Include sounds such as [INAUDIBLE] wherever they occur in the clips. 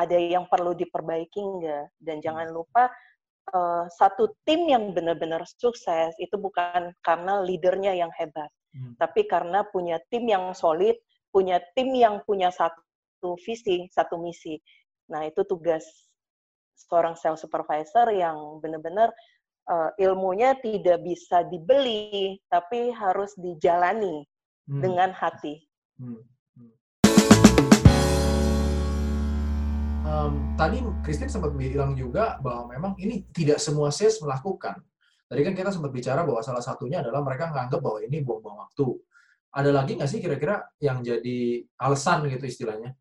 ada yang perlu diperbaiki enggak dan jangan lupa uh, satu tim yang benar-benar sukses itu bukan karena leadernya yang hebat hmm. tapi karena punya tim yang solid punya tim yang punya satu visi satu misi nah itu tugas seorang sales supervisor yang benar-benar uh, ilmunya tidak bisa dibeli tapi harus dijalani hmm. dengan hati hmm. Um, tadi Christine sempat bilang juga bahwa memang ini tidak semua sales melakukan. Tadi kan kita sempat bicara bahwa salah satunya adalah mereka menganggap bahwa ini buang-buang waktu. Ada lagi nggak sih kira-kira yang jadi alasan gitu istilahnya?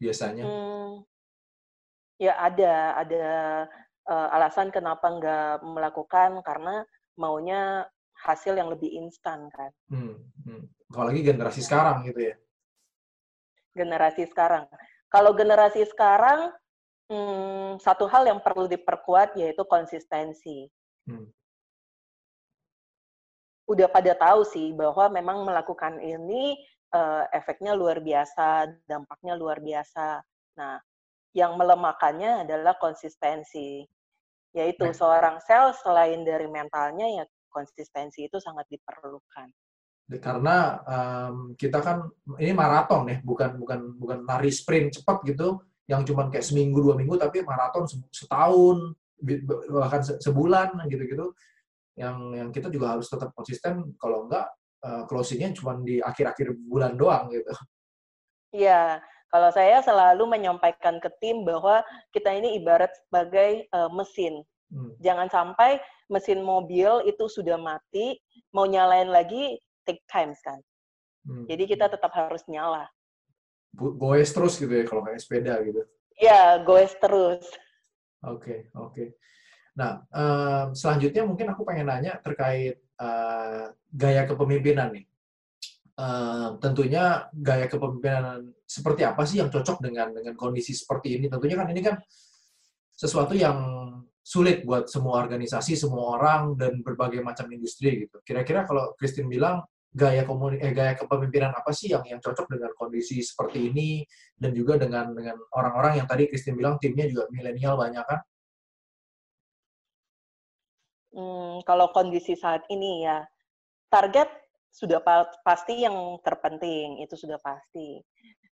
Biasanya? Hmm, ya ada, ada uh, alasan kenapa nggak melakukan karena maunya hasil yang lebih instan kan. Hmm, hmm. Apalagi generasi sekarang gitu ya. Generasi sekarang. Kalau generasi sekarang, hmm, satu hal yang perlu diperkuat yaitu konsistensi. Hmm. Udah pada tahu sih bahwa memang melakukan ini uh, efeknya luar biasa, dampaknya luar biasa. Nah, yang melemahkannya adalah konsistensi. Yaitu nah. seorang sales selain dari mentalnya ya konsistensi itu sangat diperlukan karena um, kita kan ini maraton ya bukan bukan bukan lari sprint cepat gitu yang cuma kayak seminggu dua minggu tapi maraton setahun bahkan sebulan gitu-gitu yang yang kita juga harus tetap konsisten kalau enggak uh, closingnya cuma di akhir-akhir bulan doang gitu. Iya, kalau saya selalu menyampaikan ke tim bahwa kita ini ibarat sebagai uh, mesin. Hmm. Jangan sampai mesin mobil itu sudah mati, mau nyalain lagi take times kan. Hmm. Jadi kita tetap harus nyala. Goes terus gitu ya kalau kayak sepeda gitu. Iya, goes terus. Oke, okay, oke. Okay. Nah, um, selanjutnya mungkin aku pengen nanya terkait uh, gaya kepemimpinan nih. Uh, tentunya gaya kepemimpinan seperti apa sih yang cocok dengan dengan kondisi seperti ini? Tentunya kan ini kan sesuatu yang sulit buat semua organisasi, semua orang dan berbagai macam industri gitu. Kira-kira kalau Christine bilang gaya komuni eh, gaya kepemimpinan apa sih yang yang cocok dengan kondisi seperti ini dan juga dengan dengan orang-orang yang tadi Christine bilang timnya juga milenial banyak kan? Hmm, kalau kondisi saat ini ya target sudah pa pasti yang terpenting itu sudah pasti.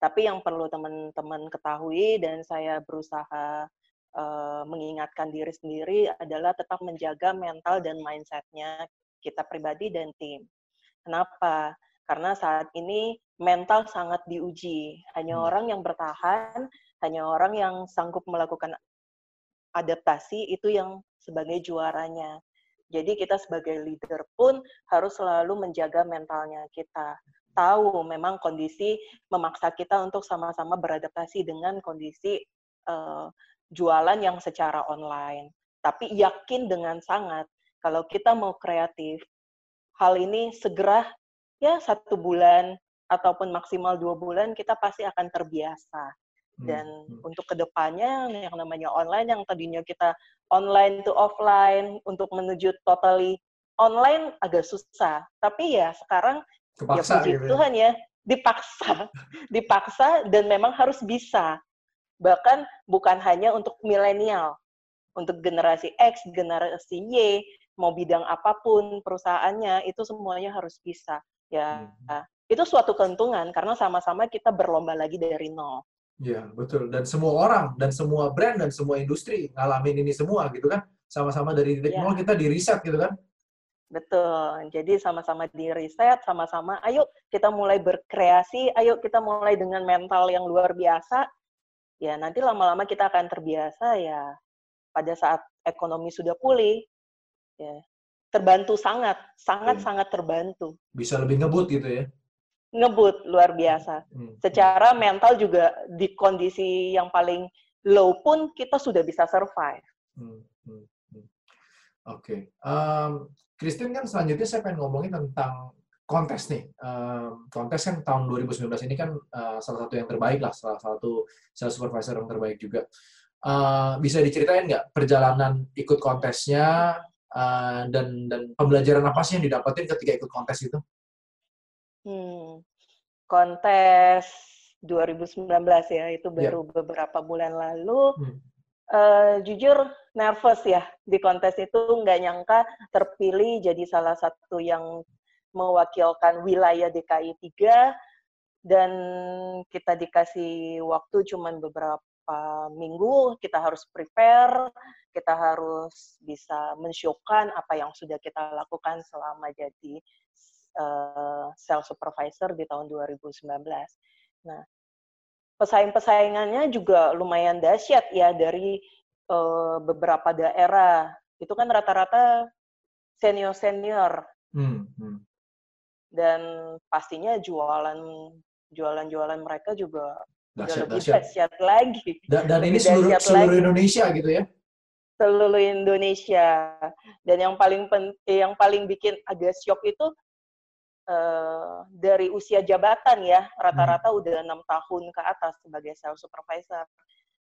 Tapi yang perlu teman-teman ketahui dan saya berusaha uh, mengingatkan diri sendiri adalah tetap menjaga mental dan mindsetnya kita pribadi dan tim Kenapa? Karena saat ini mental sangat diuji. Hanya hmm. orang yang bertahan, hanya orang yang sanggup melakukan adaptasi itu yang sebagai juaranya. Jadi kita sebagai leader pun harus selalu menjaga mentalnya kita. Tahu memang kondisi memaksa kita untuk sama-sama beradaptasi dengan kondisi uh, jualan yang secara online. Tapi yakin dengan sangat kalau kita mau kreatif, hal ini segera ya satu bulan ataupun maksimal dua bulan kita pasti akan terbiasa hmm, dan hmm. untuk ke depannya yang namanya online yang tadinya kita online to offline untuk menuju totally online agak susah tapi ya sekarang ya Kepaksa, ya puji gitu. Ya. Tuhan ya dipaksa [LAUGHS] dipaksa dan memang harus bisa bahkan bukan hanya untuk milenial untuk generasi X generasi Y mau bidang apa pun perusahaannya itu semuanya harus bisa ya hmm. itu suatu keuntungan karena sama-sama kita berlomba lagi dari nol ya betul dan semua orang dan semua brand dan semua industri ngalamin ini semua gitu kan sama-sama dari titik ya. nol kita di riset gitu kan Betul. Jadi sama-sama di riset, sama-sama ayo kita mulai berkreasi, ayo kita mulai dengan mental yang luar biasa. Ya, nanti lama-lama kita akan terbiasa ya pada saat ekonomi sudah pulih, ya terbantu sangat sangat hmm. sangat terbantu bisa lebih ngebut gitu ya ngebut luar biasa hmm. secara mental juga di kondisi yang paling low pun kita sudah bisa survive hmm. Hmm. Hmm. oke okay. um, Christine kan selanjutnya saya pengen ngomongin tentang kontes nih um, kontes kan tahun 2019 ini kan uh, salah satu yang terbaik lah salah satu sales supervisor yang terbaik juga uh, bisa diceritain nggak perjalanan ikut kontesnya uh, dan dan pembelajaran apa sih yang didapetin ketika ikut kontes itu? Hmm, kontes 2019 ya, itu iya. baru yeah. beberapa bulan lalu. Hmm. Uh, jujur nervous ya di kontes itu nggak nyangka terpilih jadi salah satu yang mewakilkan wilayah DKI 3 dan kita dikasih waktu cuman beberapa minggu, kita harus prepare, kita harus bisa mensyukan apa yang sudah kita lakukan selama jadi uh, sales supervisor di tahun 2019. Nah, pesaing-pesaingannya juga lumayan dahsyat ya dari uh, beberapa daerah. Itu kan rata-rata senior-senior. Hmm, hmm. Dan pastinya jualan jualan-jualan mereka juga dahsyat, lebih dahsyat lagi. Dan, dan ini seluruh, seluruh lagi. Indonesia gitu ya? Seluruh Indonesia. Dan yang paling pen, yang paling bikin agak shock itu Uh, dari usia jabatan ya rata-rata hmm. udah enam tahun ke atas sebagai sales supervisor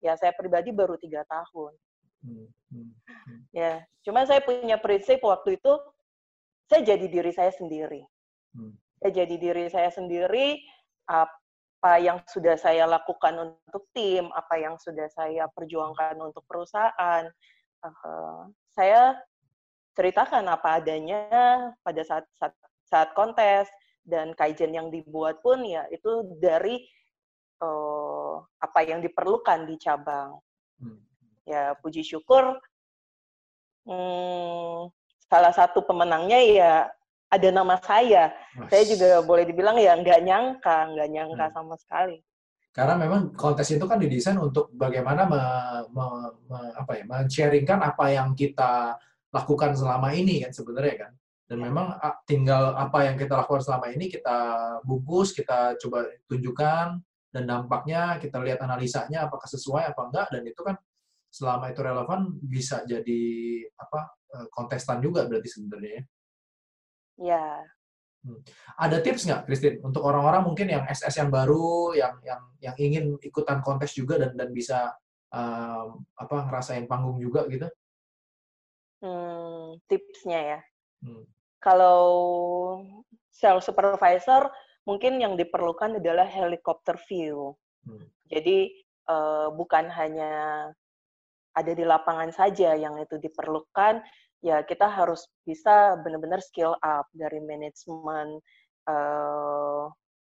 ya saya pribadi baru tiga tahun hmm. Hmm. Hmm. ya cuma saya punya prinsip waktu itu saya jadi diri saya sendiri hmm. saya jadi diri saya sendiri apa yang sudah saya lakukan untuk tim apa yang sudah saya perjuangkan untuk perusahaan uh, saya ceritakan apa adanya pada saat saat saat kontes dan kaizen yang dibuat pun ya itu dari uh, apa yang diperlukan di cabang. Hmm. Ya puji syukur hmm, salah satu pemenangnya ya ada nama saya. Mas. Saya juga boleh dibilang ya nggak nyangka, nggak nyangka hmm. sama sekali. Karena memang kontes itu kan didesain untuk bagaimana me, me, me, apa ya, men-sharingkan apa yang kita lakukan selama ini kan sebenarnya kan. Dan memang tinggal apa yang kita lakukan selama ini kita bungkus, kita coba tunjukkan, dan dampaknya kita lihat analisanya apakah sesuai apa enggak, dan itu kan selama itu relevan bisa jadi apa e, kontestan juga berarti sebenarnya ya. Ya. Hmm. Ada tips nggak, Christine, untuk orang-orang mungkin yang SS yang baru, yang yang yang ingin ikutan kontes juga dan dan bisa um, apa ngerasain panggung juga gitu? Hmm, tipsnya ya. Hmm. Kalau sales supervisor, mungkin yang diperlukan adalah helicopter view. Hmm. Jadi uh, bukan hanya ada di lapangan saja yang itu diperlukan, ya kita harus bisa benar-benar skill up dari manajemen uh,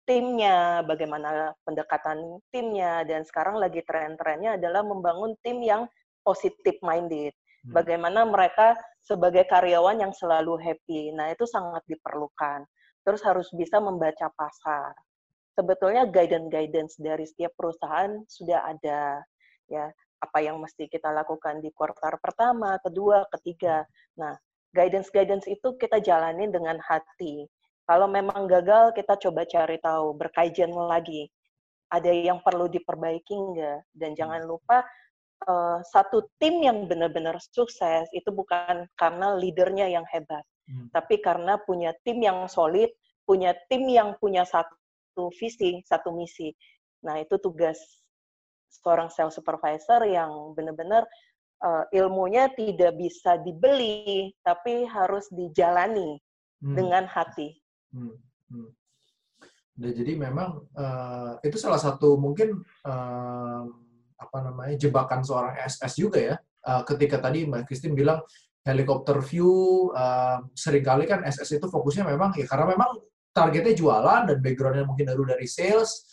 timnya, bagaimana pendekatan timnya, dan sekarang lagi tren-trennya adalah membangun tim yang positive minded. Hmm. Bagaimana mereka sebagai karyawan yang selalu happy. Nah, itu sangat diperlukan. Terus harus bisa membaca pasar. Sebetulnya guidance-guidance dari setiap perusahaan sudah ada. Ya, apa yang mesti kita lakukan di kuartal pertama, kedua, ketiga. Nah, guidance-guidance itu kita jalani dengan hati. Kalau memang gagal, kita coba cari tahu, berkajian lagi. Ada yang perlu diperbaiki enggak? Dan jangan lupa uh, satu tim yang benar-benar sukses itu bukan karena leadernya yang hebat, hmm. tapi karena punya tim yang solid, punya tim yang punya satu visi, satu misi. Nah, itu tugas seorang sales supervisor yang benar-benar uh, ilmunya tidak bisa dibeli, tapi harus dijalani hmm. dengan hati. Hmm. Hmm. Nah, jadi memang uh, itu salah satu mungkin uh, apa namanya jebakan seorang SS juga ya. Uh, ketika tadi Mbak Christine bilang helikopter view, uh, sering kali kan SS itu fokusnya memang ya karena memang targetnya jualan dan backgroundnya mungkin baru dari sales,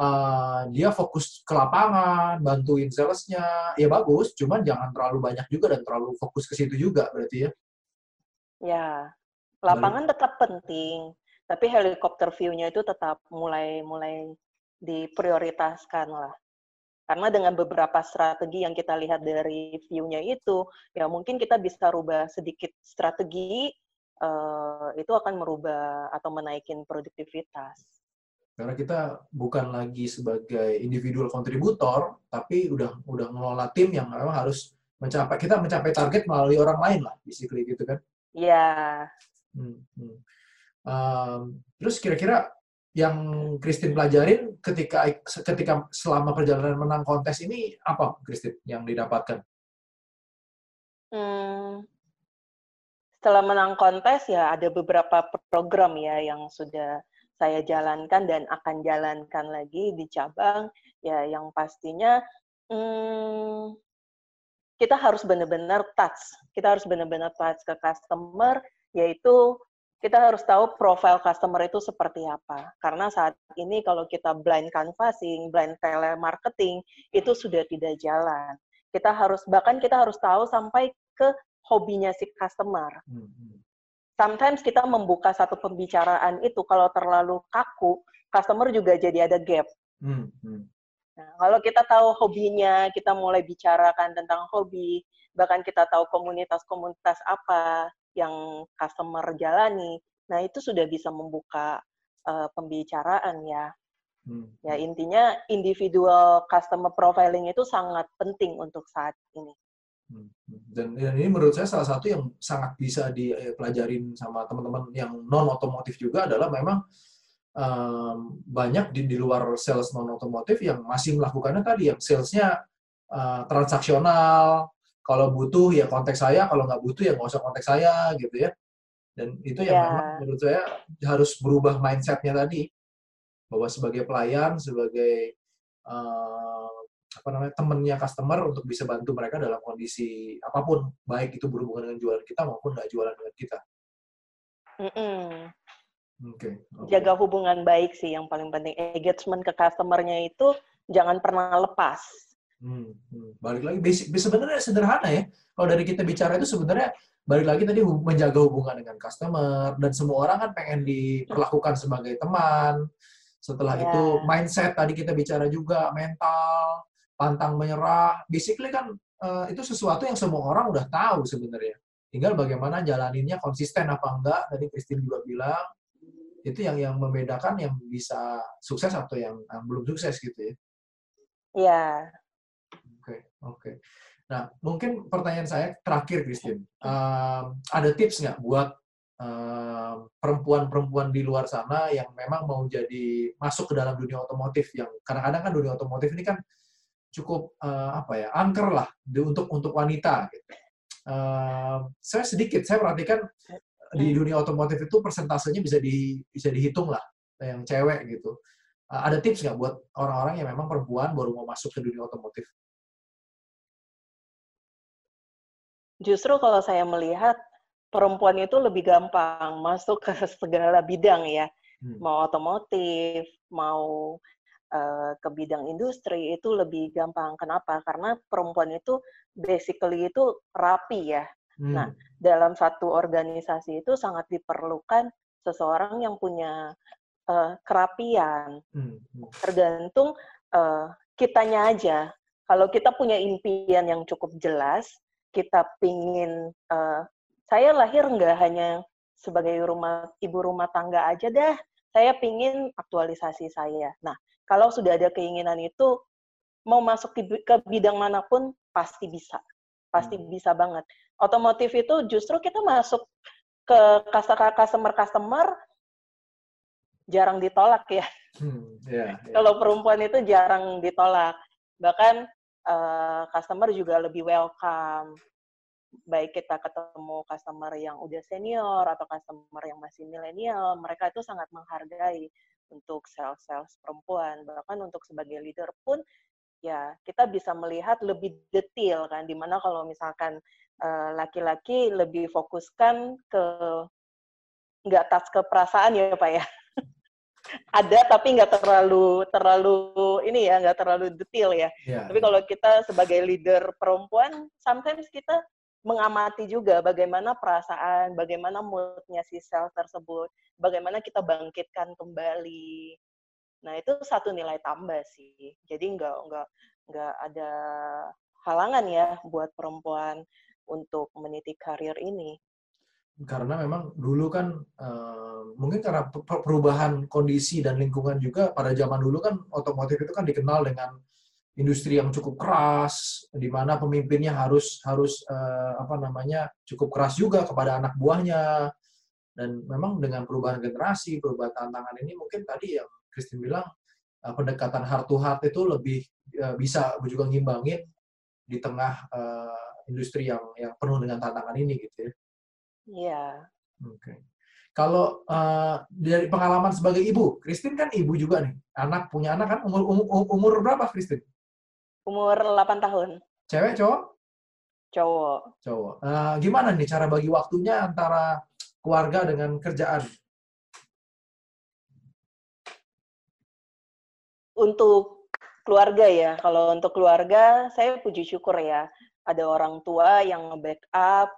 uh, dia fokus ke lapangan, bantuin salesnya, ya bagus, cuman jangan terlalu banyak juga dan terlalu fokus ke situ juga berarti ya. Ya, lapangan Lalu. tetap penting, tapi helikopter view-nya itu tetap mulai mulai diprioritaskan lah. Karena dengan beberapa strategi yang kita lihat dari view-nya itu, ya mungkin kita bisa rubah sedikit strategi, uh, itu akan merubah atau menaikin produktivitas. Karena kita bukan lagi sebagai individual kontributor, tapi udah udah ngelola tim yang memang harus mencapai kita mencapai target melalui orang lain lah, basically gitu kan? Iya. Hmm, hmm. Um, terus kira-kira yang Christine pelajarin ketika ketika selama perjalanan menang kontes ini apa Christine yang didapatkan? Hmm, setelah menang kontes ya ada beberapa program ya yang sudah saya jalankan dan akan jalankan lagi di cabang ya yang pastinya hmm, kita harus benar-benar touch kita harus benar-benar touch ke customer yaitu kita harus tahu profile customer itu seperti apa. Karena saat ini kalau kita blind canvassing, blind telemarketing, itu sudah tidak jalan. Kita harus, bahkan kita harus tahu sampai ke hobinya si customer. Hmm, hmm. Sometimes kita membuka satu pembicaraan itu, kalau terlalu kaku, customer juga jadi ada gap. Hmm, nah, kalau kita tahu hobinya, kita mulai bicarakan tentang hobi, bahkan kita tahu komunitas-komunitas apa, yang customer jalani. Nah, itu sudah bisa membuka uh, pembicaraan ya. Hmm. Ya, intinya individual customer profiling itu sangat penting untuk saat ini. Hmm, hmm. Dan, dan ini menurut saya salah satu yang sangat bisa dipelajarin sama teman-teman yang non otomotif juga adalah memang um, banyak di, di luar sales non otomotif yang masih melakukannya tadi yang salesnya uh, transaksional kalau butuh ya kontak saya, kalau nggak butuh ya nggak usah kontak saya gitu ya. Dan itu yang yeah. memang menurut saya harus berubah mindsetnya tadi bahwa sebagai pelayan, sebagai uh, apa namanya temennya customer untuk bisa bantu mereka dalam kondisi apa pun, baik itu berhubungan dengan jualan kita maupun nggak jualan dengan kita. Mm -mm. Okay, okay. Jaga hubungan baik sih yang paling penting. Engagement ke customernya itu jangan pernah lepas Hmm, hmm. Balik lagi, basic, sebenarnya sederhana ya. Kalau dari kita bicara itu sebenarnya balik lagi tadi menjaga hubungan dengan customer dan semua orang kan pengen diperlakukan sebagai teman. Setelah yeah. itu mindset tadi kita bicara juga mental, pantang menyerah. Basically kan uh, itu sesuatu yang semua orang udah tahu sebenarnya. Tinggal bagaimana jalaninnya konsisten apa enggak. Tadi Christine juga bilang itu yang yang membedakan yang bisa sukses atau yang, yang belum sukses gitu ya. Iya, Oke. Nah, mungkin pertanyaan saya terakhir, Christine. Um, ada tips nggak buat perempuan-perempuan di luar sana yang memang mau jadi masuk ke dalam dunia otomotif yang kadang-kadang kan dunia otomotif ini kan cukup uh, apa ya angker lah di, untuk untuk wanita. Gitu. Uh, saya sedikit saya perhatikan di hmm. dunia otomotif itu persentasenya bisa di bisa dihitung lah yang cewek gitu. Uh, ada tips nggak buat orang-orang yang memang perempuan baru mau masuk ke dunia otomotif? justru kalau saya melihat perempuan itu lebih gampang masuk ke segala bidang ya, hmm. mau otomotif, mau uh, ke bidang industri itu lebih gampang. Kenapa? Karena perempuan itu basically itu rapi ya. Hmm. Nah, dalam satu organisasi itu sangat diperlukan seseorang yang punya uh, kerapian. Hmm. hmm. Tergantung uh, kitanya aja. Kalau kita punya impian yang cukup jelas, kita pingin uh, saya lahir nggak hanya sebagai rumah ibu rumah tangga aja dah saya pingin aktualisasi saya nah kalau sudah ada keinginan itu mau masuk ke bidang mana pun pasti bisa pasti hmm. bisa banget otomotif itu justru kita masuk ke customer customer jarang ditolak ya. Hmm, yeah, yeah. Kalau perempuan itu jarang ditolak. Bahkan uh, customer juga lebih welcome. Baik kita ketemu customer yang udah senior atau customer yang masih milenial, mereka itu sangat menghargai untuk sales-sales perempuan. Bahkan untuk sebagai leader pun, ya kita bisa melihat lebih detail kan, di mana kalau misalkan uh, laki-laki lebih fokuskan ke nggak tas ke perasaan ya Pak ya [LAUGHS] ada tapi nggak terlalu terlalu ini ya nggak terlalu detail ya. Yeah. Tapi kalau kita sebagai leader perempuan, sometimes kita mengamati juga bagaimana perasaan, bagaimana moodnya si sel tersebut, bagaimana kita bangkitkan kembali. Nah itu satu nilai tambah sih. Jadi nggak nggak nggak ada halangan ya buat perempuan untuk meniti karir ini karena memang dulu kan uh, mungkin karena perubahan kondisi dan lingkungan juga pada zaman dulu kan otomotif itu kan dikenal dengan industri yang cukup keras di mana pemimpinnya harus harus uh, apa namanya cukup keras juga kepada anak buahnya dan memang dengan perubahan generasi perubahan tantangan ini mungkin tadi yang Christine bilang uh, pendekatan heart to heart itu lebih uh, bisa juga ngimbangin di tengah uh, industri yang yang penuh dengan tantangan ini gitu ya Iya. Oke. Kalau uh, dari pengalaman sebagai ibu, Christine kan ibu juga nih, anak punya anak kan umur umur, umur berapa Christine? Umur 8 tahun. Cewek cowok? Cowok. Cowok. Uh, gimana nih cara bagi waktunya antara keluarga dengan kerjaan? Untuk keluarga ya, kalau untuk keluarga saya puji syukur ya, ada orang tua yang backup,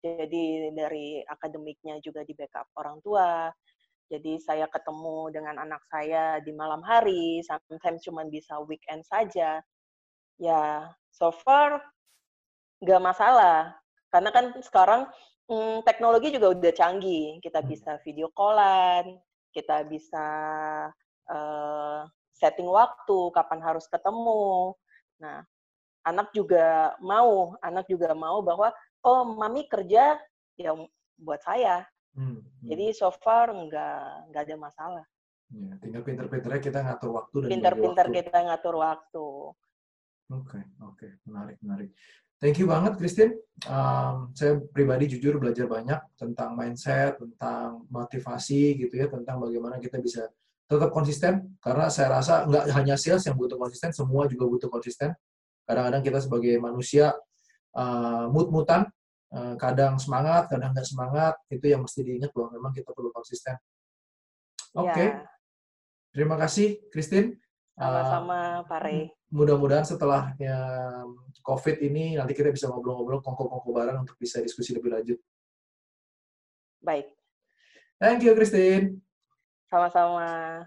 jadi dari akademiknya juga di backup orang tua. Jadi saya ketemu dengan anak saya di malam hari, sometimes cuma bisa weekend saja. Ya, so far nggak masalah. Karena kan sekarang hmm, teknologi juga udah canggih. Kita hmm. bisa video callan, kita bisa uh, setting waktu, kapan harus ketemu. Nah, anak juga mau, anak juga mau bahwa oh mami kerja ya buat saya. Hmm, hmm. Jadi so far nggak nggak ada masalah. Ya, tinggal pinter-pinternya kita ngatur waktu dan pinter-pinter kita ngatur waktu. Oke, okay, oke, okay. menarik, menarik. Thank you banget, Christine. Um, saya pribadi jujur belajar banyak tentang mindset, tentang motivasi gitu ya, tentang bagaimana kita bisa tetap konsisten. Karena saya rasa nggak hanya sales yang butuh konsisten, semua juga butuh konsisten. Kadang-kadang kita sebagai manusia uh, mut-mutan, uh, kadang semangat, kadang nggak semangat, itu yang mesti diingat bahwa memang kita perlu konsisten. Oke, okay. ya. terima kasih, Christine. Sama-sama, Pak Ray. Mudah-mudahan setelah ya, COVID ini nanti kita bisa ngobrol-ngobrol kongko-kongko bareng untuk bisa diskusi lebih lanjut. Baik. Thank you, Christine. Sama-sama.